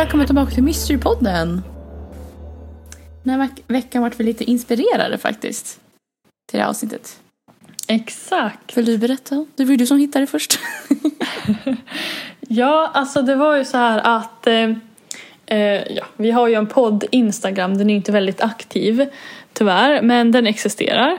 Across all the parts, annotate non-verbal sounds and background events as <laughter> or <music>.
Välkommen tillbaka till Mysterypodden. Den här veck- veckan vart vi lite inspirerade faktiskt. Till det här avsnittet. Exakt. Vill du berätta? Det var ju du som hittade det först. <laughs> Ja, alltså det var ju så här att eh, eh, ja, vi har ju en podd Instagram, den är ju inte väldigt aktiv tyvärr, men den existerar.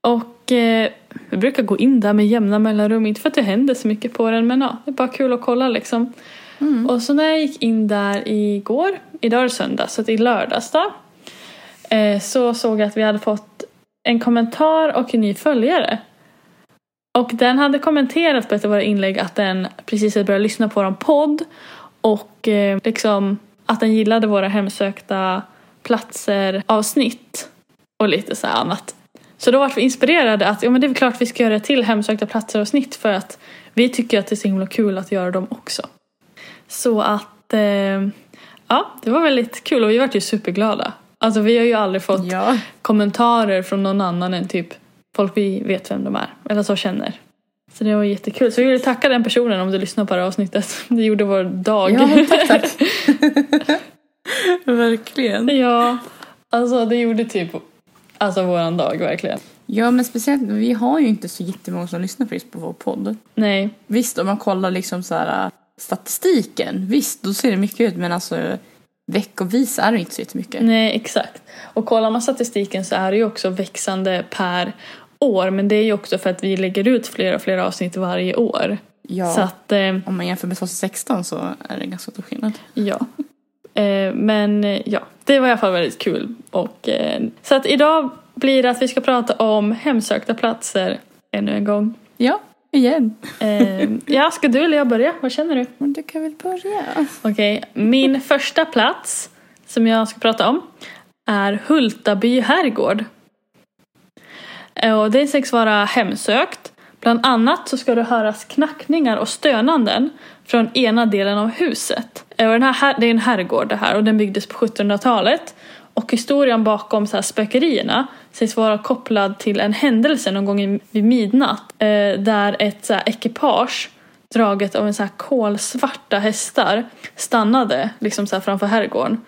Och eh, vi brukar gå in där med jämna mellanrum, inte för att det händer så mycket på den, men ja, det är bara kul att kolla liksom. Mm. Och så när jag gick in där igår, idag är det söndag, så att i lördags då, eh, så såg jag att vi hade fått en kommentar och en ny följare. Och den hade kommenterat på ett av våra inlägg att den precis hade börjat lyssna på vår podd och eh, liksom att den gillade våra hemsökta platser avsnitt och lite så här annat. Så då var vi inspirerade att ja, men det är väl klart vi ska göra ett till hemsökta platser avsnitt för att vi tycker att det är så himla kul att göra dem också. Så att eh, ja, det var väldigt kul och vi vart ju superglada. Alltså vi har ju aldrig fått Ja. kommentarer från någon annan än typ folk vi vet vem de är. Eller så känner. Så det var jättekul. Så jag vill tacka den personen om du lyssnar på det här avsnittet. <laughs> Det gjorde vår dag. Ja, tack, tack. <laughs> Verkligen. ja, alltså det gjorde typ alltså våran dag verkligen. Ja, men speciellt, vi har ju inte så jättemånga som lyssnar på vår podd. Nej, Visst, om man kollar liksom så här statistiken, visst, då ser det mycket ut, men alltså veckovis är det inte så jättemycket. nej exakt. Och kollar man statistiken så är det ju också växande per år. Men det är ju också för att vi lägger ut fler och fler avsnitt varje år. Ja. Så att eh, Om man jämför med 2016 så är det ganska stor skillnad. Ja. Eh, men eh, ja, det var i alla fall väldigt kul. Och, eh, så att idag blir det att vi ska prata om hemsökta platser ännu en gång. Ja, igen. Eh, ja, ska du eller jag börja? Vad känner du? Men du kan väl börja? Okej, min första plats som jag ska prata om är Hultaby herrgård. Eh, Och det sägs vara hemsökt. Bland annat så ska det höras knackningar och stönanden från ena delen av huset. Eh, Och den här- det är en herrgård det här och den byggdes på 1700-talet. Och historien bakom så här spökerierna sägs vara kopplad till en händelse någon gång vid midnatt. Eh, där ett så ekipage draget av en så här kolsvarta hästar stannade liksom så framför herrgården.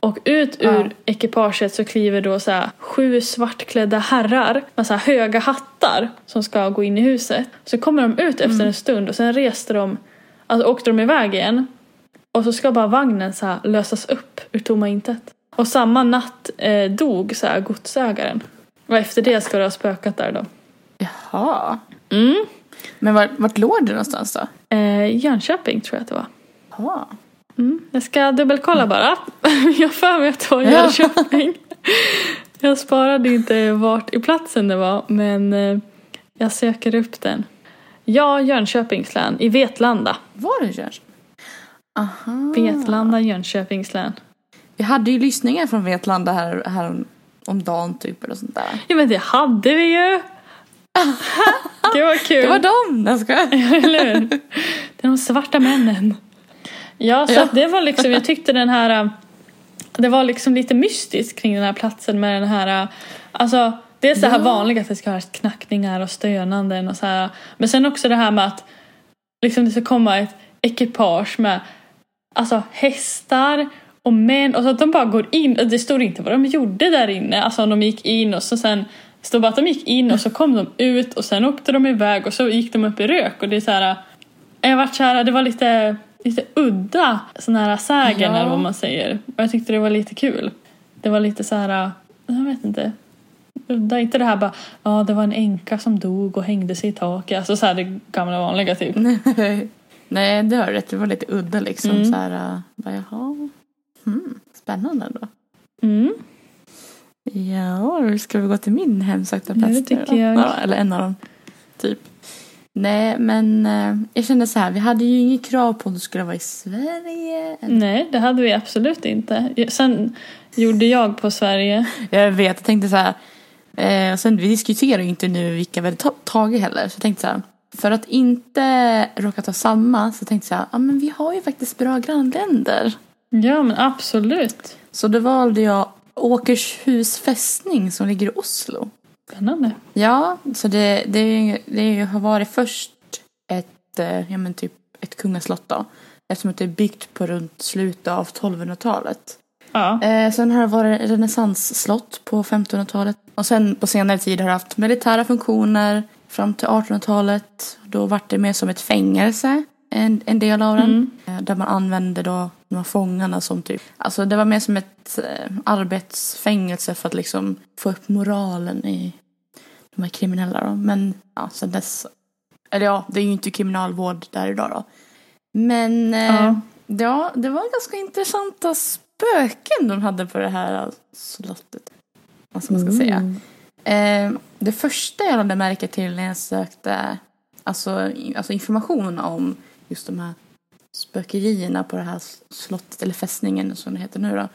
Och ut ur Ja. ekipaget så kliver då så sju svartklädda herrar med så höga hattar som ska gå in i huset. Så kommer de ut efter en stund och sen reste de, alltså åkte de iväg igen. Och så ska bara vagnen så lösas upp ur tomma intet. Och samma natt eh, dog så godsägaren. Och efter det ska det ha spökat där då. Jaha. Mm. Men vart, vart låg det någonstans då? Eh, Jönköping tror jag att det var. Jaha. Mm. Jag ska dubbelkolla bara. <laughs> Jag har för mig att det var. Jönköping. Jag sparade inte vart i platsen det var men eh, jag söker upp den. Ja, Jönköpings län. I Vetlanda. Var det Jönköping? Aha. Vetlanda, Jönköpings län. Vi hade ju lyssningar från Vetlanda här, här om, dagen typ eller sånt där. Ja men det hade vi ju! <laughs> Det var kul. Det var dem! Jag ska. Eller hur? Det är de svarta männen. Ja, så Ja. Det var liksom, jag tyckte den här, äh, det var liksom lite mystiskt kring den här platsen med den här, äh, alltså det är så här Ja. vanligt att det ska höras knackningar och stönanden och så här. Men sen också det här med att liksom det ska komma ett ekipage med alltså hästar och män och så att de bara går in. och Det står inte vad de gjorde där inne, alltså om de gick in och så sen står bara att de gick in och så kom de ut och sen åkte de iväg och så gick de upp i rök och det är så här. Jag vart så här, det var lite, lite udda sån här sägen Ja. eller vad man säger. Och jag tyckte det var lite kul. Det var lite så här, jag vet inte. Udda, inte det här bara, ja det var en änka som dog och hängde sig i taket. Alltså så här det gamla vanliga typ. Nej. <laughs> Nej, det har rätt. Det var lite udda liksom. Mm. Så här, bara, jaha. Hmm. Spännande då. Mm. Ja, ska vi gå till min hemsökta Ja, plats det tycker då? jag. Ja, eller en av dem. Typ. Nej, men eh, jag kände så här. Vi hade ju inget krav på att det skulle vara i Sverige. eller- Nej, det hade vi absolut inte. Sen gjorde jag på Sverige. Jag vet, jag tänkte så här. Eh, sen, vi diskuterar ju inte nu vilka vi hade ta- tagit heller. Så jag tänkte så här. För att inte råka ta samma så tänkte jag. Ja, men vi har ju faktiskt bra grannländer. Ja, men absolut. Så då valde jag Åkershus fästning som ligger i Oslo. Spännande. Ja, så det, det, det har varit först ett, eh, ja men typ ett kungaslott då. Eftersom det är byggt på runt slutet av 1200-talet. Ja. Eh, sen har det varit renässansslott på 1500-talet. Och sen på senare tid har det haft militära funktioner fram till 1800-talet. Då var det mer som ett fängelse, en, en del av den. Mm. Eh, där man använde då de här fångarna som typ, alltså det var mer som ett eh, arbetsfängelse för att liksom få upp moralen i de här kriminella då. Men ja, sen dess, eller ja, det är ju inte kriminalvård där idag då. Men eh, Ja. ja, det var ganska intressanta spöken de hade på det här slottet. Vad ska man ska säga. Eh, det första jag lade märke till när jag sökte alltså, alltså information om just de här spökerierna på det här slottet, eller fästningen som det heter nu då.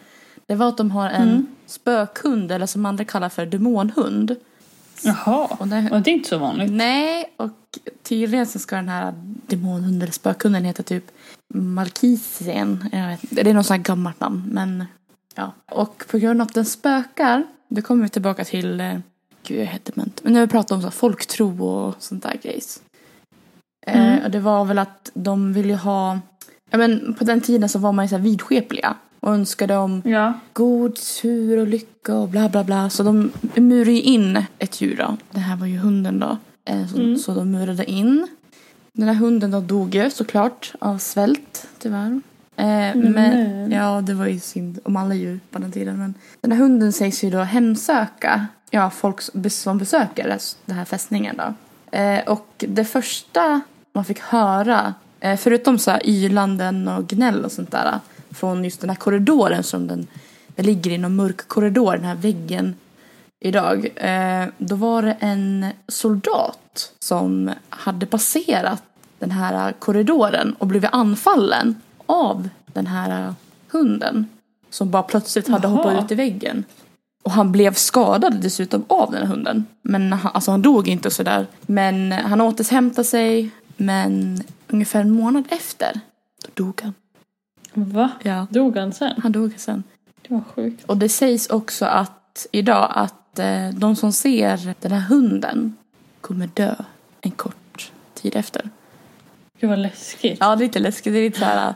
Det var att de har en Mm. spökhund, eller som andra kallar för demonhund. Jaha. Och det, Och det är inte så vanligt. nej, och tydligen så ska den här demonhunden eller spökhunden heta typ Malkisien. Jag vet, inte. det är något sånt här gammalt namn. Men ja. Och på grund av att den spökar, det kommer vi tillbaka till, eh, gud jag heter men, men när vi pratar om så här folktro och sånt där grejs. Mm. Eh, och det var väl att de ville ha, ja men på den tiden så var man ju så här vidskepliga. Och önskade om Ja. god tur och lycka och bla bla bla. Så de murade ju in ett djur då. Det här var ju hunden då. Eh, Så, Mm. så de murade in. Den här hunden då dog ju såklart av svält tyvärr. Eh, Men- ja, det var ju synd om alla djur på den tiden. Men den här hunden sägs ju då hemsöka ja, folk som besöker den här fästningen då. Eh, och det första man fick höra, förutom så här ylanden och gnäll och sånt där, från just den här korridoren som den, den ligger i någon mörk korridor, den här väggen idag. Eh, då var det en soldat som hade passerat den här korridoren och blivit anfallen av den här hunden. Som bara plötsligt hade Jaha. hoppat ut i väggen. Och han blev skadad dessutom av den här hunden. Men han, alltså han dog inte sådär. Men han återhämtade sig. Men ungefär en månad efter, då dog han. Va? Ja. Dog han sen? Han dog sen. Det var sjukt. Och det sägs också att idag att eh, de som ser den här hunden kommer dö en kort tid efter. Gud vad läskigt. Ja, det är lite läskigt. Det är lite så här,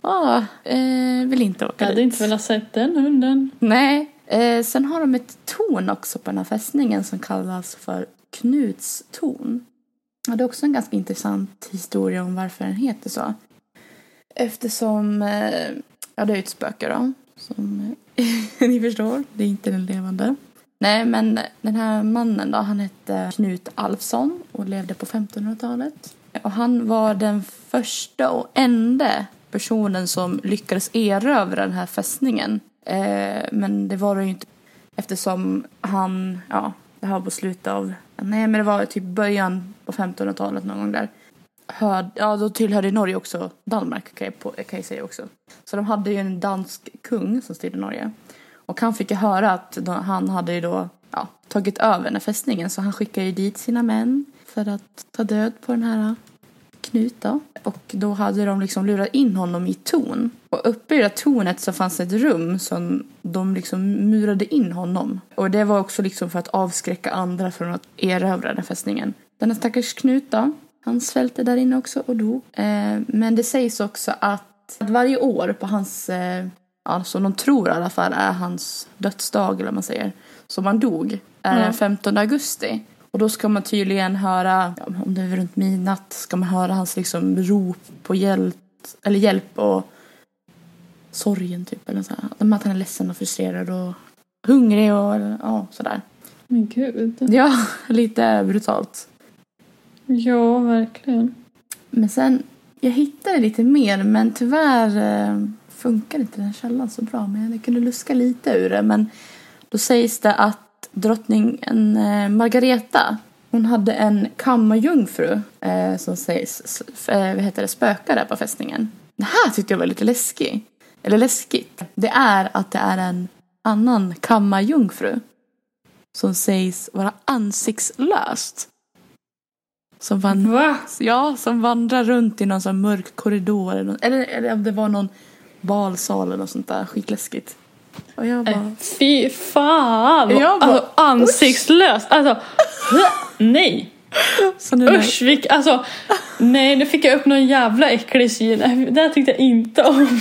ah, eh, vill inte åka Jag hade dit. inte velat sett den hunden. Nej. Eh, sen har de ett torn också på den här fästningen som kallas för Knuts torn. Ja, det är också en ganska intressant historia om varför den heter så. Eftersom, eh, ja det är ju ett spöke då. Som eh, <laughs> ni förstår, det är inte den levande. Nej men den här mannen då, han hette Knut Alfsson och levde på 1500-talet. Och han var den första och enda personen som lyckades erövra den här fästningen. Eh, men det var det ju inte eftersom han, ja, det här var på slutet av, nej men det var typ början på 1500-talet någon gång där. Hör, ja, då tillhörde Norge också Danmark kan jag, på, kan jag säga också. Så de hade ju en dansk kung som styrde Norge. Och han fick ju höra att då, han hade ju då ja, tagit över den här fästningen så han skickade ju dit sina män för att ta död på den här Knut då. Och då hade de liksom lurat in honom i torn. Och uppe i det tornet så fanns ett rum som de liksom murade in honom. Och det var också liksom för att avskräcka andra från att erövra den fästningen. Den här stackars Knut då, han svälte där inne också och dog. Eh, men det sägs också att varje år på hans, eh, alltså de tror i alla fall är hans dödsdag eller vad man säger, som han dog, är den 15 augusti. Och då ska man tydligen höra, ja, om det är runt midnatt, ska man höra hans liksom rop på hjälp, eller hjälp och sorgen typ. Eller så här. Att han är ledsen och frustrerad och hungrig och ja, sådär. Men gud. Ja, <laughs> lite brutalt. Ja, verkligen. Men sen, jag hittade lite mer men tyvärr eh, funkar inte den källan så bra. Men jag kunde luska lite ur det. Men då sägs det att drottningen eh, Margareta hon hade en kammarjungfru eh, som sägs eh, vad heter det, spöka där på fästningen. Det här tyckte jag var lite läskigt. Eller läskigt. Det är att det är en annan kammarjungfru som sägs vara ansiktslöst. Som van- Va? Ja, som vandrar runt i någon sån mörk korridor. Eller, eller om det var någon balsal eller något sånt där. Skitläskigt. Och jag bara... Äh, Fy fan! Jag bara, alltså ansiktslöst. Alltså, nej. Så nu Usch, vilk, alltså. Nej, nu fick jag upp någon jävla äcklig syn. Det här tyckte jag inte om.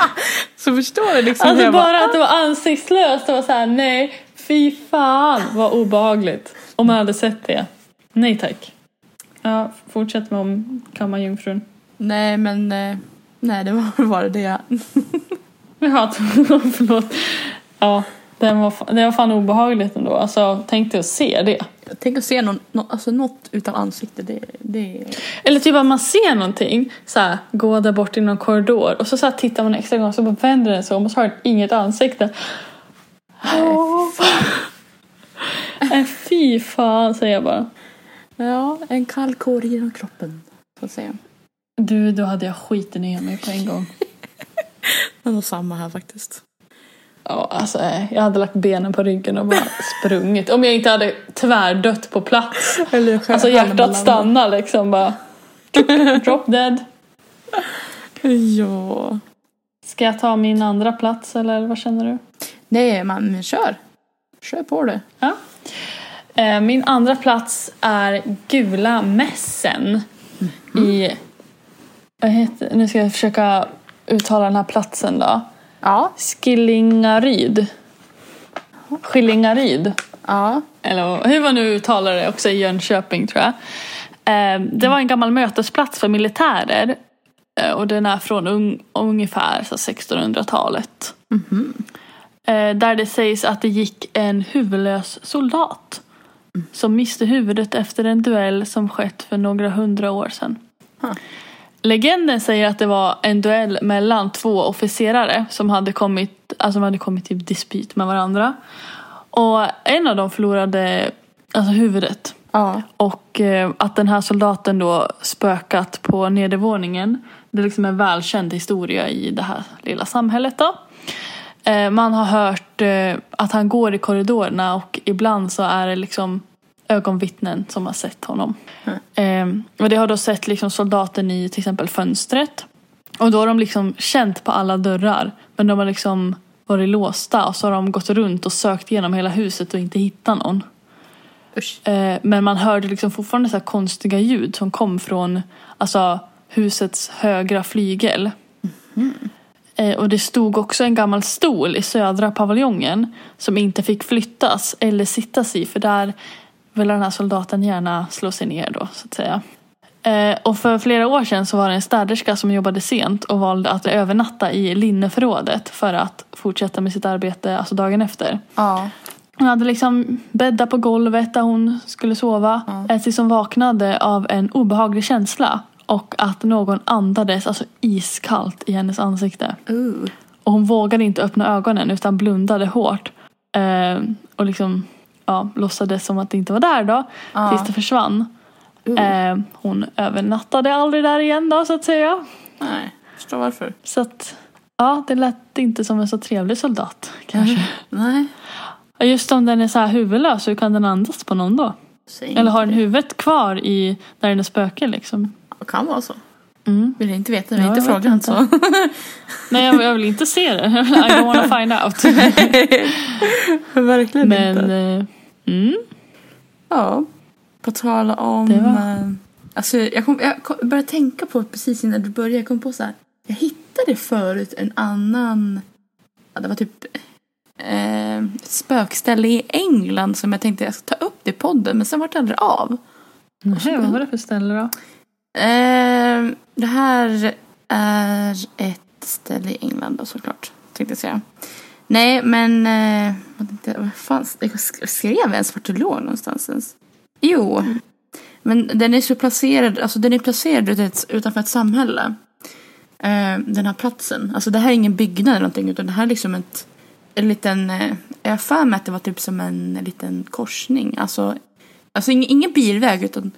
<laughs> Så förstår du liksom Alltså jag bara att det var ansiktslöst. Det var så här, nej, fy fan vad obehagligt. Om man hade sett det. Nej tack. Ja, fortsätt med om kammarjungfrun. Nej men, eh, nej det var <laughs> bara det. <laughs> Jaha, <laughs> förlåt. Ja, den var, fa- det var fan obehagligt ändå. Alltså, tänk dig att se det. Tänk att se någon, nå- alltså något utan ansikte, det, det Eller typ att man ser någonting, så här, gå där bort i någon korridor och så, så här, tittar man extra gång så bara vänder den sig om och så har den inget ansikte. Nej, fy fan säger jag bara. Ja, en kall kår genom kroppen. Så att säga. Du, då hade jag skiten ner mig på en gång. Det var samma här faktiskt. Ja, alltså, eh, jag hade lagt benen på ryggen och bara sprungit. Om jag inte hade tvärdött på plats. <laughs> Alltså hjärtat stannar liksom bara. Drop dead. <laughs> Ja. Ska jag ta min andra plats eller vad känner du? Nej, men, kör. Kör på det. Ja. Eh, Min andra plats är Gula mässen i... Vad heter, nu ska jag försöka uttala den här platsen då. Ja. Skillingaryd. Skillingaryd. Ja. Eller hur man nu uttalar det också i Jönköping tror jag. Eh, Det var en gammal mötesplats för militärer. Eh, Och den är från un, ungefär så 1600-talet. Eh, Där det sägs att det gick en huvudlös soldat. Som miste huvudet efter en duell som skett för några hundra år sedan. Huh. Legenden säger att det var en duell mellan två officerare som hade kommit, alltså hade kommit i dispyt med varandra. Och en av dem förlorade alltså huvudet. Ja. Och eh, att den här soldaten då spökat på nedervåningen. Det är liksom en välkänd historia i det här lilla samhället då. Eh, man har hört eh, att han går i korridorerna och ibland så är det liksom ögonvittnen som har sett honom. Eh, och det har då sett liksom soldaten i till exempel fönstret. Och då har de liksom känt på alla dörrar. Men de har liksom varit låsta och så har de gått runt och sökt igenom hela huset och inte hittat någon. Eh, men man hörde liksom fortfarande så konstiga ljud som kom från alltså, husets högra flygel. Eh, och det stod också en gammal stol i södra paviljongen som inte fick flyttas eller sittas i för där ville den här soldaten gärna slå sig ner då så att säga. Eh, och för flera år sedan så var det en städerska som jobbade sent och valde att övernatta i linneförrådet för att fortsätta med sitt arbete alltså dagen efter. Ja. Hon hade liksom bäddat på golvet där hon skulle sova. Ja. Tills hon vaknade av en obehaglig känsla. Och att någon andades alltså iskallt i hennes ansikte. Uh. Och hon vågade inte öppna ögonen utan blundade hårt. Eh, och liksom ja, låtsades som att det inte var där då. Ja. Tills det försvann. Uh. Eh, hon övernattade aldrig där igen då så att säga. Nej, förstår varför. Så att ja, det lät inte som en så trevlig soldat kanske. Nej. Ja, Just om den är så här huvudlös, hur kan den andas på någon då? Eller har den huvudet kvar i när den är spöke liksom? det. Kan vara så. Mm. Vill inte veta, Ja, inte fråga inte. så. <laughs> Nej, jag, jag vill inte se det. <laughs> I don't wanna find out. <laughs> Verkligen Men, inte. Mm. Ja. På tal om... Det var- eh, Alltså, jag, kom, jag började tänka på precis innan du började. Jag kom på så här. Jag hittade förut en annan... Ja, det var typ eh, spökställe i England som jag tänkte jag ska ta upp i podden. Men sen var det aldrig av. Nej, vad var det för ställe då? Eh, det här är ett ställe i England då såklart. Tänkte jag säga. Nej men... Eh, vad, vad fan, jag skrev jag ens vart det låg någonstans ens? Jo. Men den är så placerad, alltså den är placerad utanför ett samhälle. Eh, den här platsen. Alltså det här är ingen byggnad eller någonting utan det här är liksom ett, en liten, eh, jag har för mig att det var typ som en liten korsning. Alltså, alltså ingen, ingen bilväg utan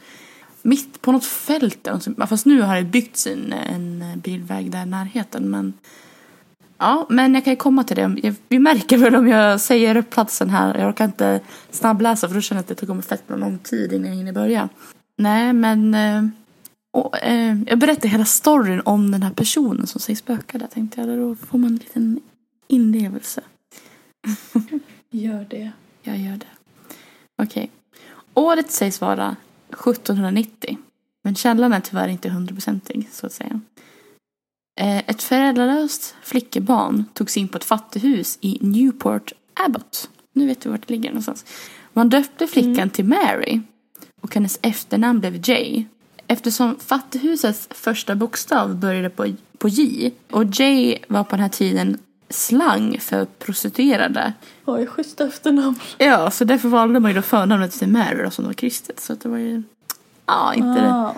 mitt på något fält. Alltså, fast nu har det byggts en, en bilväg där i närheten. Men, ja, men jag kan ju komma till det. Vi märker väl om jag säger upp platsen här. Jag kan inte snabbläsa för då känner jag att det kommer fett lång tid innan jag hinner börja. Nej, men eh, och, eh, jag berättar hela storyn om den här personen som sägs spöka där tänkte jag. Då får man en liten inlevelse. <laughs> Gör det. Jag gör det. Okej. Året sägs vara 1790. Men källan är tyvärr inte hundraprocentig så att säga. Eh, Ett föräldralöst flickebarn togs in på ett fattighus i Newport Abbott. Nu vet du vart det ligger någonstans. Man döpte flickan till Mary och hennes efternamn blev J. Eftersom fattighusets första bokstav började på, på J och J var på den här tiden slang för prostituerade. Oj, schysst efternamn. Ja, så därför valde man ju då förnamnet till Mary då, som var kristet. Så det var ju, ja, inte det Ah.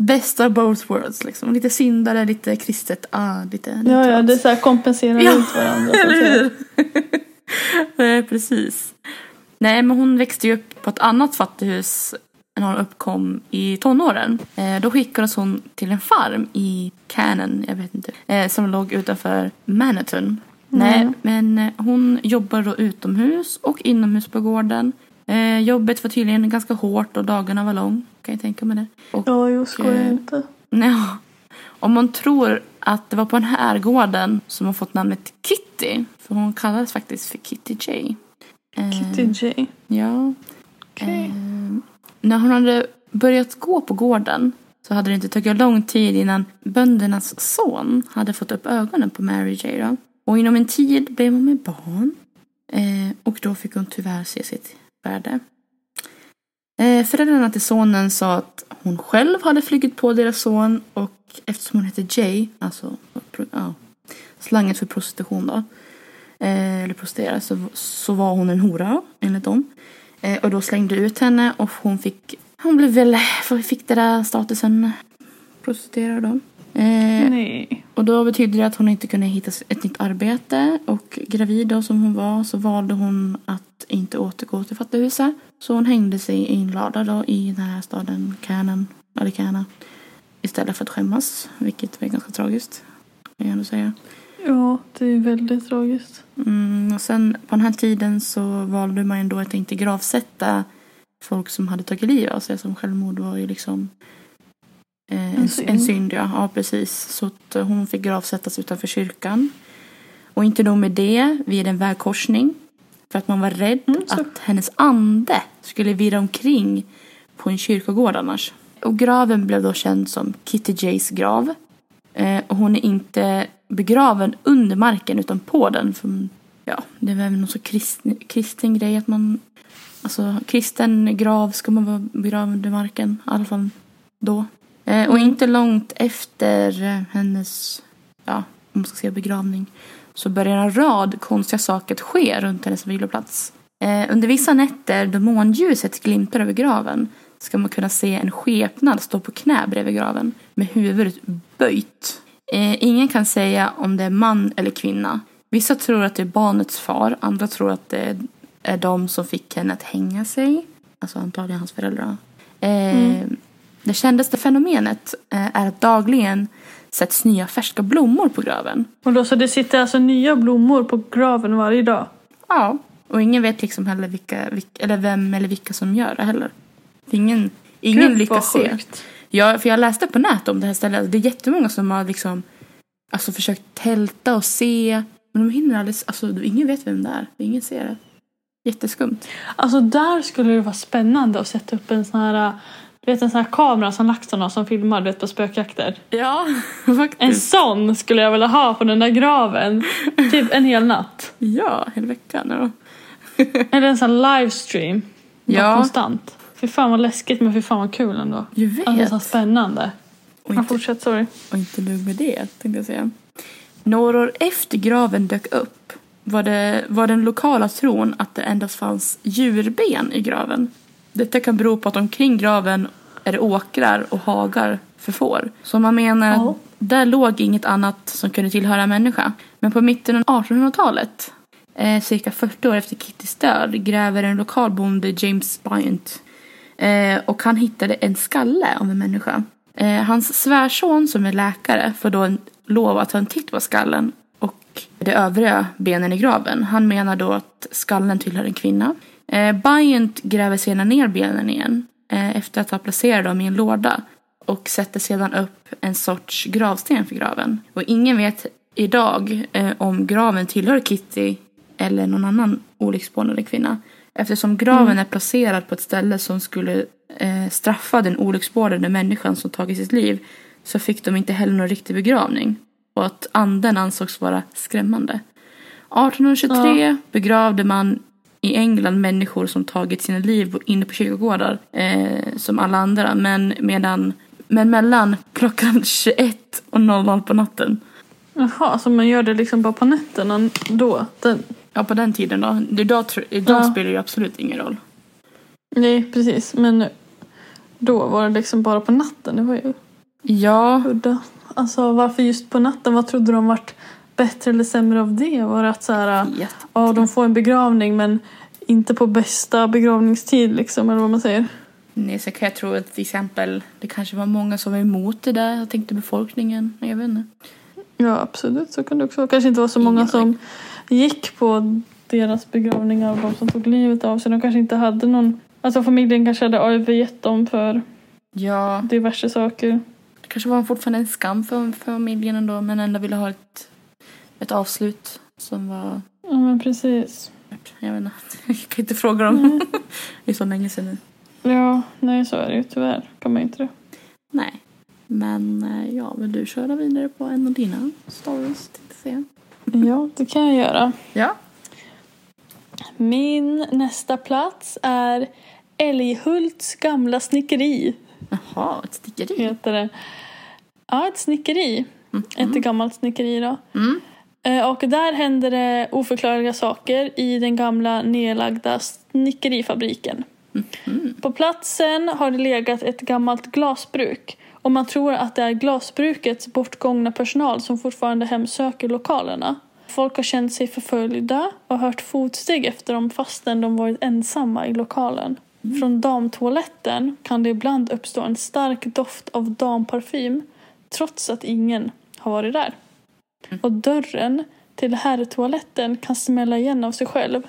Bästa of both worlds liksom. Lite syndare, lite kristet, ah, lite Ja, ja, det är så här kompenserar Ja, ut varandra. Eller hur? <laughs> Nej, precis. Nej, men hon växte ju upp på ett annat fattighus när hon uppkom i tonåren. Eh, då skickades hon till en farm i Cannon, jag vet inte, eh, som låg utanför Manhattan. Nej, men hon jobbar då utomhus och inomhus på gården. Eh, jobbet var tydligen ganska hårt och dagarna var lång, kan jag tänka mig det. Och Ja, jo, skoja Eh, inte. <laughs> Ja. Om man tror att det var på den här gården som hon fått namnet Kitty. För hon kallades faktiskt för Kitty J. Eh, Kitty J. Ja. Okej. Eh, när hon hade börjat gå på gården så hade det inte tagit lång tid innan böndernas son hade fått upp ögonen på Mary J. Då. Och inom en tid blev hon med barn. Eh, och då fick hon tyvärr se sitt värde. Eh, föräldrarna till sonen sa att hon själv hade flugit på deras son och eftersom hon hette Jay, alltså ja, slanget för prostitution då, eh, eller prostituerad, så, så var hon en hora enligt dem. Eh, och då slängde ut henne och hon fick, hon blev väl, fick den där statusen prostituerad då. Eh, Nej. och då betydde det att hon inte kunde hitta ett nytt arbete och gravid då som hon var så valde hon att inte återgå till fattighuset. Så hon hängde sig inlada då i den här staden Canaan, eller Cana istället för att skämmas, vilket var ganska tragiskt. Kan jag ändå säga. Ja, det är väldigt tragiskt. Mm, och sen på den här tiden så valde man ändå att inte gravsätta folk som hade tagit livet av sig. Som självmord var ju liksom eh, en, synd. en synd. Ja. ja, precis. Så att eh, hon fick gravsättas utanför kyrkan. Och inte nog med det, vid en vägkorsning. För att man var rädd Mm, att hennes ande skulle virra omkring på en kyrkogård annars. Och graven blev då känd som Kitty Jays grav. Eh, och hon är inte begraven under marken utan på den. För, ja, det är väl någon så kristen, kristen grej att man... Alltså kristen grav ska man vara begraven under marken. I alla fall då. Eh, och inte långt efter hennes, ja, om man ska säga begravning. Så börjar en rad konstiga saker att ske runt hennes viloplats. Eh, under vissa nätter då månljuset glimtar över graven ska man kunna se en skepnad stå på knä bredvid graven med huvudet böjt. Eh, ingen kan säga om det är man eller kvinna. Vissa tror att det är barnets far, andra tror att det är de som fick henne att hänga sig. Alltså antagligen hans föräldrar. Eh, mm. Det kändaste fenomenet eh, är att dagligen sätts nya färska blommor på graven. Och då så det sitter alltså nya blommor på graven varje dag? Ja, och ingen vet liksom heller vilka, vilka eller vem eller vilka som gör det heller. Ingen, ingen Gud, lyckas se. Ja, för jag läste på nätet om det här stället. Det är jättemånga som har liksom alltså försökt tälta och se. Men de hinner aldrig, alltså ingen vet vem det är. Ingen ser det. Jätteskumt. Alltså där skulle det vara spännande att sätta upp en sån här, du vet en sån här kamera som LaxTon har som filmar du vet, på spökjakter. Ja, <laughs> En faktiskt. sån skulle jag vilja ha på den där graven. Typ en hel natt. Ja, hela veckan. Ja. <laughs> Eller en sån här livestream. Bara Ja. Konstant. Fy fan vad läskigt men fy fan vad kul ändå. Jag vet. Alltså så spännande. och, Ja, inte, fortsätt, sorry. och inte nog med det, tänkte jag säga. Några år efter graven dök upp var det, var den lokala tron att det endast fanns djurben i graven. Detta kan bero på att omkring graven är det åkrar och hagar för får. Så man menar Ja. att där låg inget annat som kunde tillhöra människa. Men på mitten av 1800-talet, eh, cirka 40 år efter Kittys död, gräver en lokal bonde James Bryant Eh, och han hittade en skalle av en människa. Eh, hans svärson som är läkare får då en, lov att ta en titt på skallen och de övriga benen i graven. Han menar då att skallen tillhör en kvinna. Eh, Bryant gräver sedan ner benen igen eh, efter att ha placerat dem i en låda och sätter sedan upp en sorts gravsten för graven. Och ingen vet idag eh, om graven tillhör Kitty eller någon annan olycksbånade kvinna. Eftersom graven är placerad på ett ställe som skulle eh, straffa den olycksbådade människan som tagit sitt liv så fick de inte heller någon riktig begravning. Och att anden ansågs vara skrämmande. 1823 begravde man i England människor som tagit sina liv inne på kyrkogårdar eh, som alla andra. Men, medan, men mellan klockan <laughs> 21 och 00 på natten. Jaha, så man gör det liksom bara på nätterna då? Den... Ja, på den tiden då. Idag, idag Ja. spelar det absolut ingen roll. Nej, precis. Men då var det liksom bara på natten. Det var ju Ja, udda. Alltså varför just på natten? Vad trodde de vart bättre eller sämre av det? Var det att så här, ja de får en begravning men inte på bästa begravningstid liksom, eller vad man säger? Nej, så kan jag tro att till exempel det kanske var många som var emot det där. Jag tänkte befolkningen. Jag vet inte. Ja, absolut. Så kan det också kanske inte var så många som gick på deras begravningar och de som tog livet av sig. De kanske inte hade någon... Alltså familjen kanske hade övergett dem för Ja, diverse saker. det kanske var fortfarande en skam för, för familjen ändå. Men ändå ville ha ett, ett avslut som var... Ja, men precis. Jag vet inte. <laughs> Jag kan inte fråga dem. <laughs> det är så länge sedan nu. Ja, nej så är det ju tyvärr. Kan man inte det. Nej. Men eh, ja, vill du köra vidare på en av dina stories? tänkte säga. <laughs> Ja, det kan jag göra. Ja. Min nästa plats är Älghults gamla snickeri. Jaha, ett stickeri. Heter det. Ja, ett snickeri. Ett gammalt snickeri då. Mm. Eh, Och där händer det oförklarliga saker i den gamla nedlagda snickerifabriken. På platsen har det legat ett gammalt glasbruk och man tror att det är glasbrukets bortgångna personal som fortfarande hemsöker lokalerna. Folk har känt sig förföljda och hört fotsteg efter dem fastän de varit ensamma i lokalen. Från damtoaletten kan det ibland uppstå en stark doft av damparfym trots att ingen har varit där. Och dörren till herrtoaletten kan smälla igen av sig själv.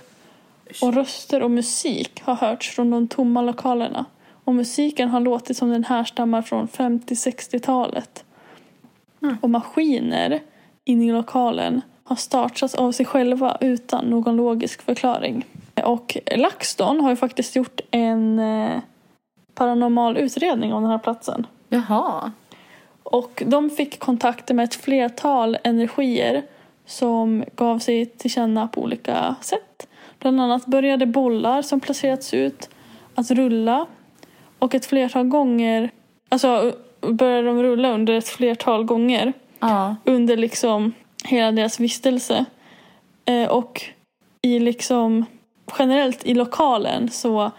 Och röster och musik har hörts från de tomma lokalerna. Och musiken har låtit som den härstammar från 50-60-talet. Mm. Och maskiner inne i lokalen har startats av sig själva utan någon logisk förklaring. Och LaxTon har ju faktiskt gjort en eh, paranormal utredning om den här platsen. Jaha. Och de fick kontakter med ett flertal energier som gav sig till känna på olika sätt. Bland annat började bollar som placerats ut att rulla och ett flertal gånger, alltså började de rulla under ett flertal gånger Ja. under liksom hela deras vistelse. Eh, och i liksom generellt i lokalen så,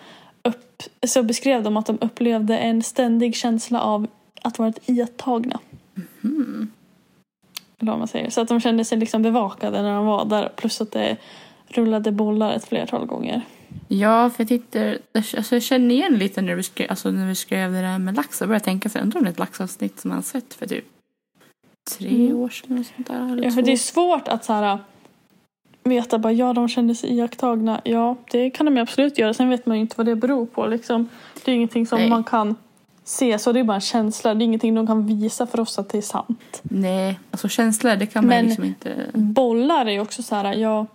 upp, så beskrev de att de upplevde en ständig känsla av att vara iakttagna. Eller vad man säger. Så att de kände sig liksom bevakade när de var där. Plus att det rullade bollar ett flertal gånger. Ja, för jag tyckte, alltså jag känner igen lite när vi skrev, alltså när vi skrev det där med lax. Jag började tänka så undrar om det är ett laxavsnitt som man sett för typ tre Mm. år sedan eller sånt där. Eller Ja, för det är svårt att så här, veta bara ja, de kände sig iakttagna. Ja, det kan de absolut göra. Sen vet man ju inte vad det beror på. Liksom. Det är ingenting som Nej. man kan se, så det är bara en känsla. Det är ingenting de kan visa för oss att det är sant. Nej, alltså känslor det kan man Men- liksom inte... Bollar är ju också så här, ja,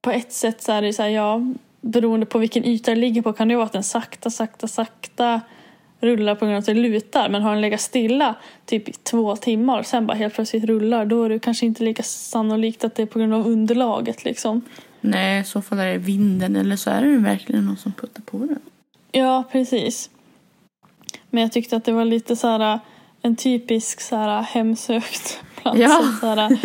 på ett sätt så är det så här, ja, beroende på vilken yta det ligger på kan det vara att den sakta, sakta, sakta rullar på grund av att det lutar. Men har den legat stilla typ i två timmar och sen bara helt plötsligt rullar då är det kanske inte lika sannolikt att det är på grund av underlaget liksom. Nej, i så fall är det vinden eller så är det verkligen någon som puttar på den. Ja, precis. Men jag tyckte att det var lite så här en typisk så här hemsökt plats. Ja. Så här,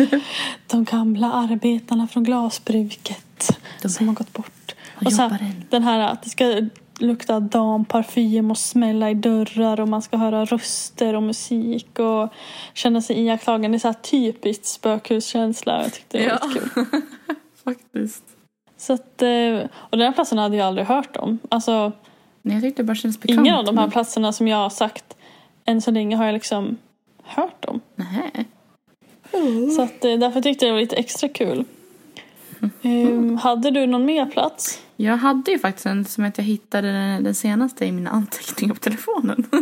de gamla arbetarna från glasbruket De som har gått bort. och Och så här, den här att det ska lukta damparfym och smälla i dörrar och man ska höra röster och musik och känna sig iakttagen. Det är så här typiskt spökhuskänsla. Jag tyckte det var Ja. kul. <laughs> Faktiskt. Så att, eh, och den här platsen hade jag aldrig hört om. Alltså, Nej, jag tyckte det bara kändes bekant. ingen av de här men- platserna som jag har sagt än så länge har jag liksom hört om. Nähä. Så att, eh, därför tyckte jag det var lite extra kul. Ehm, hade du någon mer plats? Jag hade ju faktiskt en som att jag hittade den, den senaste i mina anteckningar på telefonen. <laughs>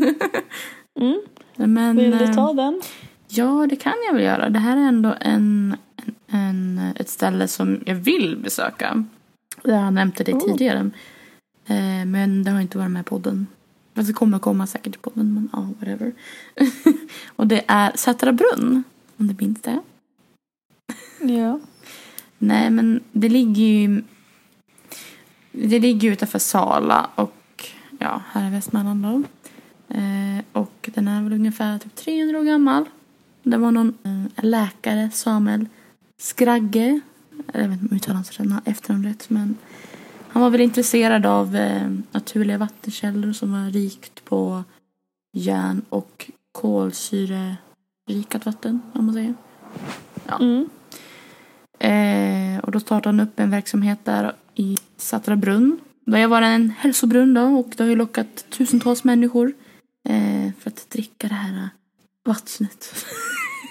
Mm. Men, Vill du eh, ta den? Ja, det kan jag väl göra. Det här är ändå en, en, en, ett ställe som jag vill besöka. Jag har nämnt det Oh. tidigare. Eh, men det har inte varit med i podden. Det kommer komma säkert i podden, men ja, whatever. <laughs> och det är Sätra brunn, om du minns det. Ja. Nej, men det ligger ju... Det ligger utanför Sala och ja, här i Västmanland då. Eh, och den är väl ungefär typ 300 år gammal. Det var någon eh, läkare, Samuel Skragge. Jag vet inte om jag uttalar hans efternamn rätt, men han var väl intresserad av eh, naturliga vattenkällor som var rikt på järn och kolsyrerikat vatten, om man säger. Ja. Mm. Eh, och då startade han upp en verksamhet där i Sätra brunn. Det har varit en hälsobrunn då och det har ju lockat tusentals människor eh, för att dricka det här vattnet.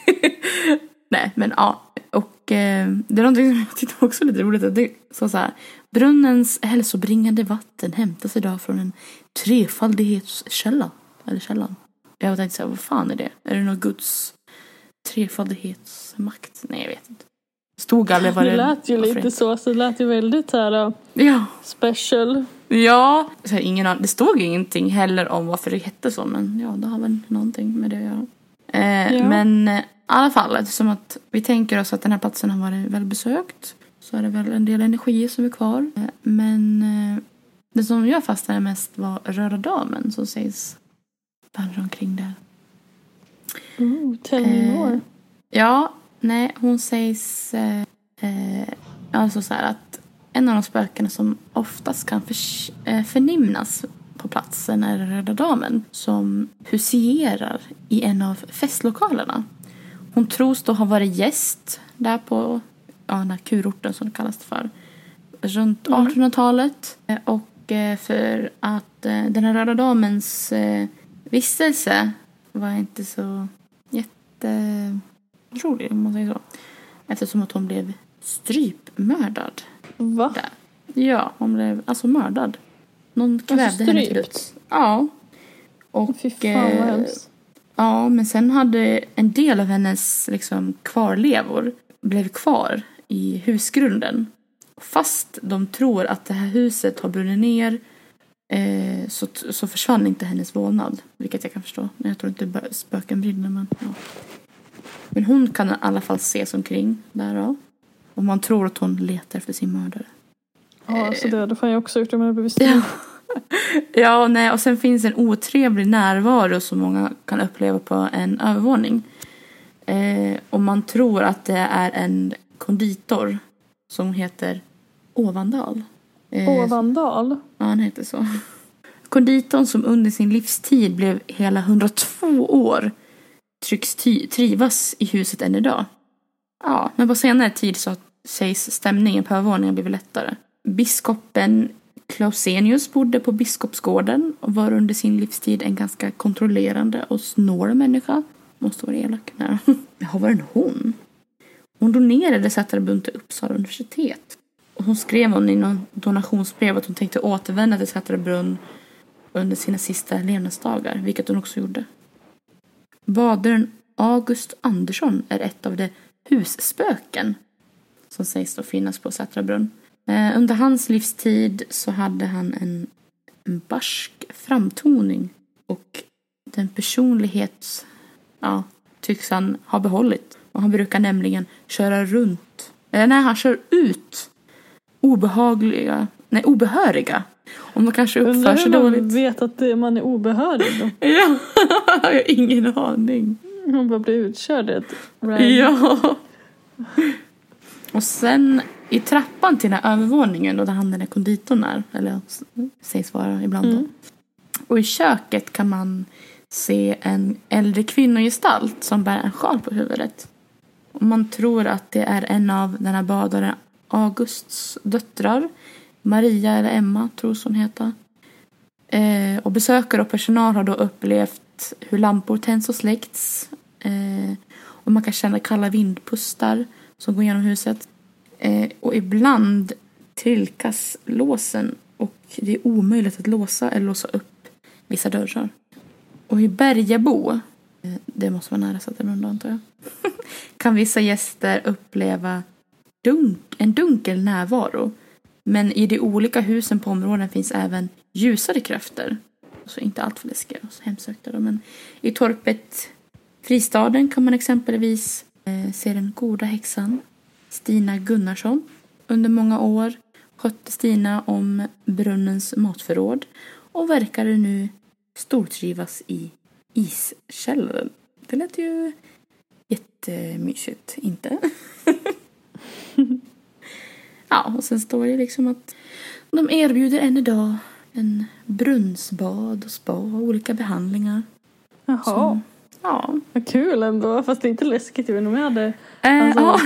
<laughs> Nej, men ja. Och eh, det är någonting som jag tyckte också var lite roligt. Att det så så här, Brunnens hälsobringande vatten hämtas idag från en trefaldighetskälla. Eller källan. Jag tänkte så här, vad fan är det? Är det någon Guds trefaldighetsmakt? Nej, jag vet inte. Stod aldrig vad Det det lät ju lite så, så det lät ju väldigt här uh, Ja, special. ja. Så här, ingen, det stod ingenting heller om varför det hette så, men ja, det har väl någonting med det att göra. Eh, Ja. Men eh, alla fall, eftersom att vi tänker oss att den här platsen har varit väl besökt så är det väl en del energier som är kvar. Men eh, det som jag fastnade mest var Röda Damen som sägs vandra omkring där. Ooh, tell me Eh, more. Ja, nej, hon sägs eh, eh, alltså så här att en av de spökena som oftast kan förs- eh, förnimnas på platsen är Röda Damen som huserar i en av festlokalerna. Hon tros då ha varit gäst där på ja, den här kurorten som det kallas för runt Mm. 1800-talet. Eh, Och eh, för att eh, den här Röda Damens vistelse var inte så jätterolig om man säger så. Eftersom att hon blev strypmördad. Va? Där. Ja, hon blev alltså mördad. Någon kvävde henne till döds. Ja. Och, Fy fan vad hemskt. Ja, men sen hade en del av hennes liksom, kvarlevor blev kvar i husgrunden. Fast de tror att det här huset har brunnit ner eh, så, så försvann inte hennes vålnad. Vilket jag kan förstå. Jag tror inte spöken brinner men ja. Men hon kan i alla fall ses omkring där då. Och man tror att hon letar efter sin mördare. Ja, så det hade fan jag också gjort om jag hade blivit <laughs> Ja. ja, nej, och sen finns en otrevlig närvaro som många kan uppleva på en övervåning. Eh, och man tror att det är en konditor som heter Ovandal. Eh, Ovandal. Ja, han heter så. <laughs> Konditorn som under sin livstid blev hela 102 år tycks ty- trivas i huset än idag. Ja, men på senare tid så sägs stämningen på övervåningen blivit lättare. Biskopen Clausenius bodde på Biskopsgården och var under sin livstid en ganska kontrollerande och snål människa. Måste vara elak. Nej. <laughs> Jaha, var det en hon? Hon donerade Sätarbund till Uppsala universitet. Och hon skrev hon i någon donationsbrev att hon tänkte återvända till Sätrabrunn under sina sista levnadsdagar, vilket hon också gjorde. Badaren August Andersson är ett av de husspöken som sägs då finnas på Sätrabrunn. Eh, under hans livstid så hade han en, barsk framtoning och den personlighet ja, tycks han ha behållit. Och han brukar nämligen köra runt, eller nej han kör ut obehagliga, nej obehöriga. Om de kanske uppför Undrar sig dåligt. vet att man är obehörig då. <laughs> Ja, jag har ingen aning. Man bara blir utkörd i ett Ja. Och sen i trappan till den här övervåningen då där han den där konditorn är, eller sägs vara ibland då. Mm. Och i köket kan man se en äldre kvinnogestalt som bär en sjal på huvudet. Och man tror att det är en av den här badaren Augusts döttrar. Maria eller Emma tros hon heta. Eh, och besökare och personal har då upplevt hur lampor tänds och släckts. Eh, och man kan känna kalla vindpustar som går genom huset. Eh, och ibland trilkas låsen och det är omöjligt att låsa eller låsa upp vissa dörrar. Och i Bergabo, eh, det måste vara nära Sätterbrunn antar jag, <laughs> kan vissa gäster uppleva dunk, en dunkel närvaro. Men i de olika husen på områden finns även ljusare krafter. Så inte alltför läskiga och hemsökta då. Men i torpet Fristaden kan man exempelvis eh, se den goda häxan Stina Gunnarsson. Under många år skötte Stina om brunnens matförråd och verkade nu stortrivas i iskällaren. Det lät ju jättemysigt, inte? <laughs> ja, och sen står det liksom att de erbjuder än idag en brunnsbad och spa och olika behandlingar. Jaha, Som- Ja. vad kul ändå. Fast det är inte läskigt. Jag vet inte om jag hade, Eh, Alltså- ja.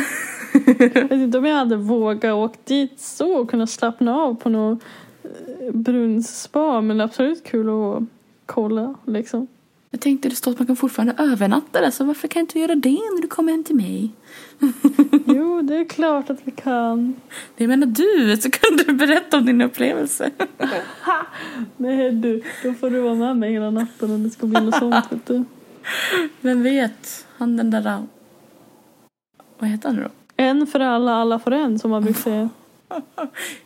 Jag vet <laughs> inte om jag hade vågat åka dit så och kunna slappna av på något eh, brunnsspa. Men det är absolut kul att kolla liksom. Jag tänkte det står att man kan fortfarande övernatta där så varför kan inte göra det när du kommer hem till mig? <laughs> Jo, det är klart att vi kan. Det menar du, så kan du berätta om din upplevelse. Nej du, då får du vara med mig hela natten om det ska bli något sånt. Vet du. Vem vet, han den där... Vad heter han nu då? En för alla, alla för en som man brukar säga.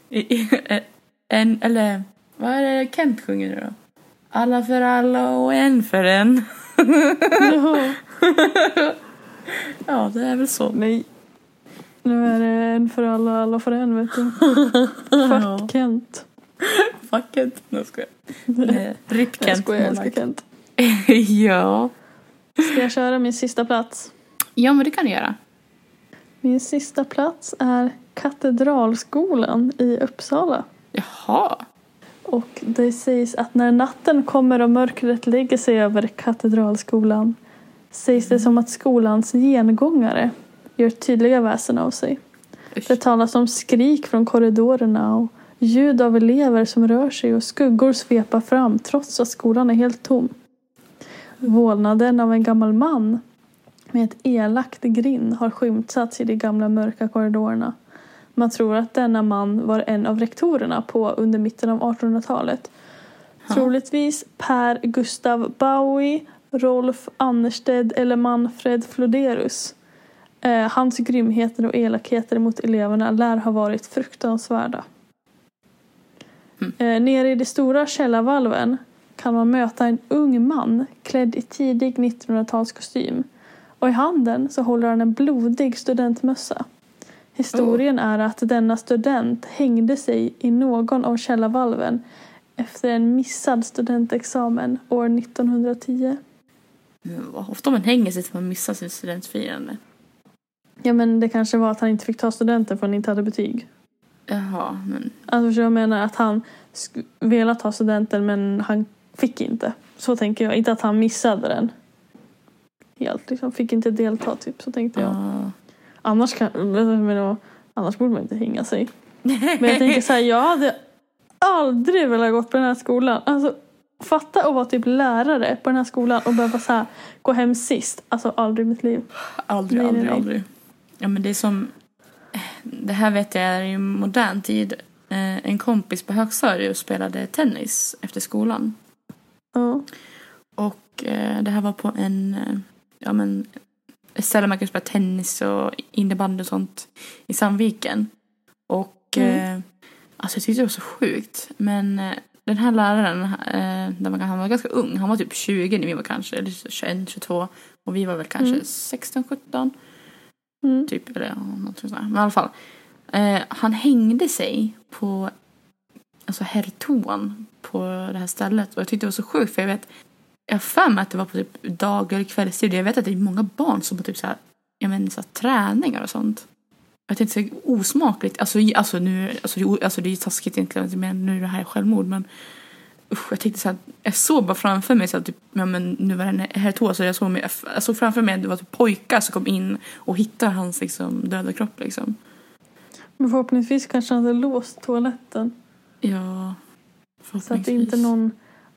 <laughs> En, eller vad är det Kent sjunger nu då? Alla för alla och en för en. <laughs> Ja, det är väl så. nej. Nu är det en för alla, alla för en vet du. <laughs> Ja. Fuck Kent. Fuck Kent. Nej, jag skojar. Nej, Jag Kent. skojar, jag älskar Kent. ja. Ska jag köra min sista plats? ja, men det kan du göra. Min sista plats är Katedralskolan i Uppsala. Jaha. Och det sägs att när natten kommer och mörkret lägger sig över Katedralskolan sägs det som att skolans gengångare gör tydliga väsen av sig. Usch. Det talas om skrik från korridorerna och ljud av elever som rör sig och skuggor svepa fram trots att skolan är helt tom. Vålnaden av en gammal man med ett elakt grin har skymtats i de gamla mörka korridorerna. Man tror att denna man var en av rektorerna på under mitten av 1800-talet. Ja. Troligtvis Per Gustav Bowie, Rolf Annersted eller Manfred Floderus. Eh, hans grymheter och elakheter mot eleverna lär ha varit fruktansvärda. Mm. Eh, nere i de stora källarvalven kan man möta en ung man klädd i tidig 1900-talskostym. Och i handen så håller han en blodig studentmössa. Historien är att denna student hängde sig i någon av källarvalven efter en missad studentexamen år 1910. Men vad ofta man hänger sig för att man missar sin studentfirande. Ja men det kanske var att han inte fick ta studenten för han inte hade betyg. Jaha, men Alltså jag menar? Att han velat ta studenten men han fick inte. Så tänker jag. Inte att han missade den. Helt liksom. Fick inte delta typ. Så tänkte jag. ja. Annars kan... Men, då- annars borde man inte hänga sig. Men jag tänker så här, jag hade aldrig velat gå på den här skolan. Alltså, fatta att vara typ lärare på den här skolan och behöva så här, gå hem sist. Alltså aldrig i mitt liv. Aldrig, Nej, aldrig, nej. aldrig. Ja, men det är som... Det här vet jag är i modern tid. Eh, En kompis på högstadiet spelade tennis efter skolan. Ja. Och eh, det här var på en... Ja, men... Ställe man kan spela tennis och innebandy och sånt i Sandviken. Och... Mm. Eh, alltså jag tyckte det var så sjukt. Men eh, den här läraren, eh, där man, han var ganska ung. Han var typ 20 när vi var kanske, eller 21, 22. Och vi var väl kanske Mm. 16, 17. Mm. Typ, eller något sånt. Men i alla fall. Eh, han hängde sig på alltså herrtoan på det här stället. Och jag tyckte det var så sjukt för jag vet, jag har för mig att det var på typ dag eller kvällstid. Jag vet att det är många barn som har typ så här, jag menar, så här, träningar och sånt. Jag tänkte så osmakligt, alltså, alltså nu, alltså, alltså det är ju taskigt egentligen, men nu är det här självmord men usch, jag tänkte så här, jag såg bara framför mig så att typ, ja men nu var det en herrtoa så jag såg, mig, jag såg framför mig att det var typ pojkar som kom in och hittade hans liksom döda kropp liksom. Men förhoppningsvis kanske han hade låst toaletten. Ja, Så att förhoppningsvis. inte någon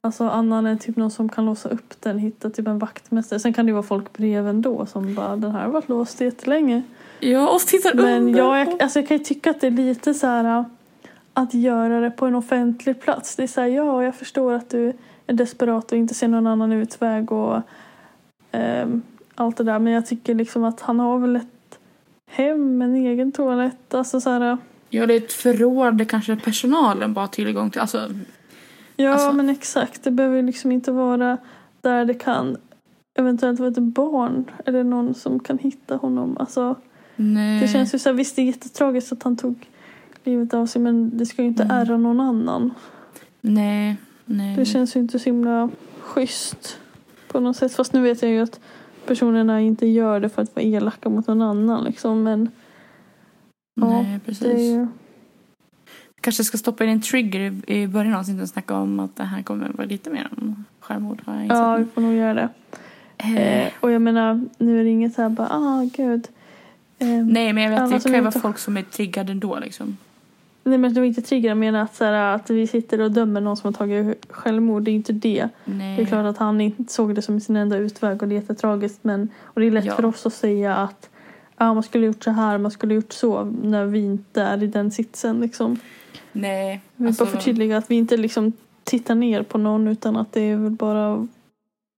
alltså, annan än typ någon som kan låsa upp den hittar typ en vaktmästare. Sen kan det ju vara folk bredvid ändå som bara den här har varit låst jättelänge. Ja, och tittar Men under. jag, jag, alltså, jag kan ju tycka att det är lite så här äh, att göra det på en offentlig plats. Det är så här, ja, jag förstår att du är desperat och inte ser någon annan utväg och ehm, allt det där. Men jag tycker liksom att han har väl ett hem, en egen toalett. Alltså så här, äh, Ja, det är ett förråd där kanske personalen bara har tillgång till. Alltså, Ja Alltså- men exakt, det behöver liksom inte vara där det kan eventuellt vara ett barn eller någon som kan hitta honom. Alltså, Nej. det känns ju så här, visst det är jättetragiskt att han tog livet av sig men det ska ju inte Mm. ärra någon annan. Nej. Nej. Det känns ju inte så himla schysst på något sätt. Fast nu vet jag ju att personerna inte gör det för att vara elaka mot någon annan liksom. Men ja, Nej, precis. det är ju... Kanske ska stoppa in en trigger i, början av avsnittet och snacka om att det här kommer vara lite mer om självmord. Ja, vi får nog göra det. Eh, Eh, och jag menar, nu är det inget så här bara, ah gud. Eh, Nej, men jag vet det kan ju vara inte- folk som är triggade ändå liksom. Nej men det var inte trigger, jag menar att, så här, att vi sitter och dömer någon som har tagit självmord. Det är inte det. Nej. Det är klart att han inte såg det som sin enda utväg och det är jättetragiskt. Men, och det är lätt Ja. för oss att säga att ja, man skulle gjort så här, man skulle gjort så när vi inte är i den sitsen. Liksom. Nej. Vi vill alltså, bara förtydliga att vi inte liksom tittar ner på någon utan att det är väl bara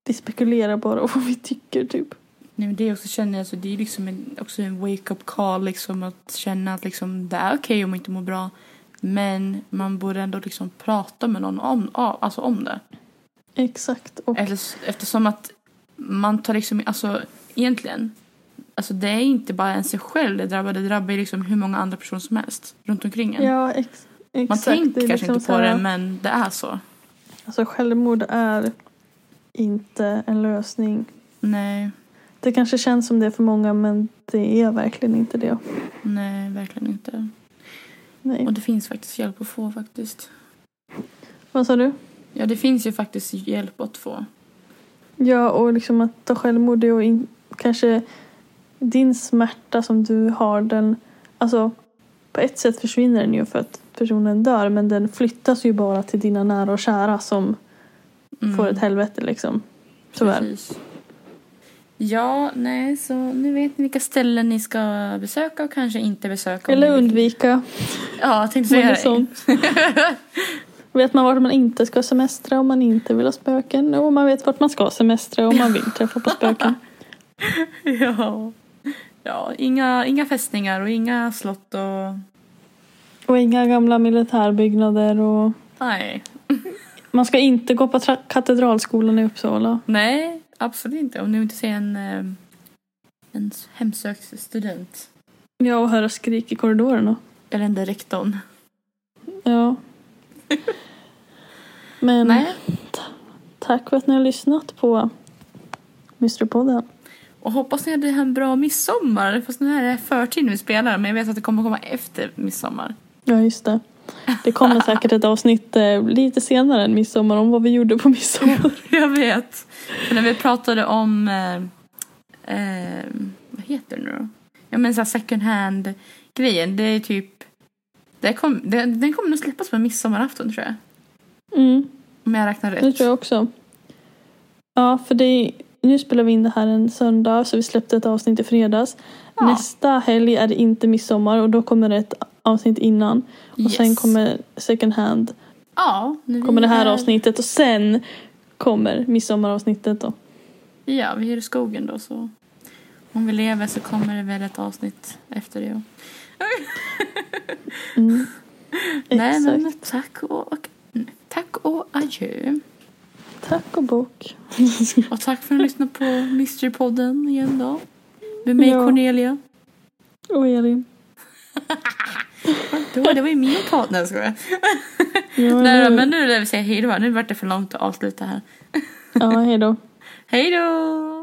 vi spekulerar bara vad vi tycker typ. Nej, men det är också känner jag, alltså, det är liksom en, också en wake-up call liksom att känna att liksom, det är okej om man inte mår bra. Men man borde ändå liksom prata med någon om, alltså om det. Exakt. Och, Efter, eftersom att man tar liksom, alltså egentligen, alltså det är inte bara en sig själv det drabbar, det drabbar liksom hur många andra personer som helst runt omkring en. ja, ex, exakt. man tänker är kanske liksom inte på här- det men det är så. Alltså självmord är inte en lösning. Nej, Det kanske känns som det för många men det är verkligen inte det. nej verkligen inte. Nej. Och det finns faktiskt hjälp att få faktiskt. Vad sa du? Ja det finns ju faktiskt hjälp att få. Ja, och liksom att ta självmord är och in, kanske din smärta som du har den, alltså på ett sätt försvinner den ju för att personen dör men den flyttas ju bara till dina nära och kära som Mm. får ett helvete liksom. Tyvärr. Precis. Ja, nej, så nu vet ni vilka ställen ni ska besöka och kanske inte besöka. Eller undvika. Ja, tänkte säga det. sånt. <laughs> Vet man vart man inte ska semestra om man inte vill ha spöken och man vet vart man ska semestra om man vill träffa på spöken. <laughs> Ja. Ja, inga, inga fästningar och inga slott och... Och inga gamla militärbyggnader och Nej. <laughs> man ska inte gå på katedralskolan i Uppsala. Nej, absolut inte. Om du inte ser en, eh, en hemsökt student. Ja, och höra skrik i korridorerna. Eller den där rektorn. Ja. <laughs> Men Nej. tack för att ni har lyssnat på Mysterypodden. Och hoppas ni hade en bra midsommar. Fast nu är det förtid när vi spelar. Men jag vet att det kommer komma efter midsommar. Ja, just det. Det kommer säkert ett avsnitt eh, lite senare än midsommar om vad vi gjorde på midsommar. <laughs> Jag vet. För när vi pratade om... Eh, eh, vad heter det nu då? Ja men så här second hand grejen. Det är typ... Det kom, det, den kommer nog släppas på midsommarafton tror jag. Mm, Om jag räknar rätt. det tror jag också. Ja, för det är, nu spelar vi in det här en söndag så vi släppte ett avsnitt i fredags. Ja. Nästa helg är det inte midsommar och då kommer det ett avsnitt innan. Och Yes. sen kommer second hand, Ja, kommer det här är, avsnittet och sen kommer midsommaravsnittet då. Ja, vi är i skogen då så. Om vi lever så kommer det väl ett avsnitt efter det. <laughs> Mm. <laughs> Nej Exakt. men tack och, och tack och adjö. Tack och bok. <laughs> Och tack för att ni lyssnade på Mysterypodden igen då. Med mig Ja. Cornelia. Och Elin. Då, det var ju min podd. Nej jag. Ja, Nej men nu lär vi säga hej då. Nu vart det för långt att avsluta här. ja hej då. Hej då!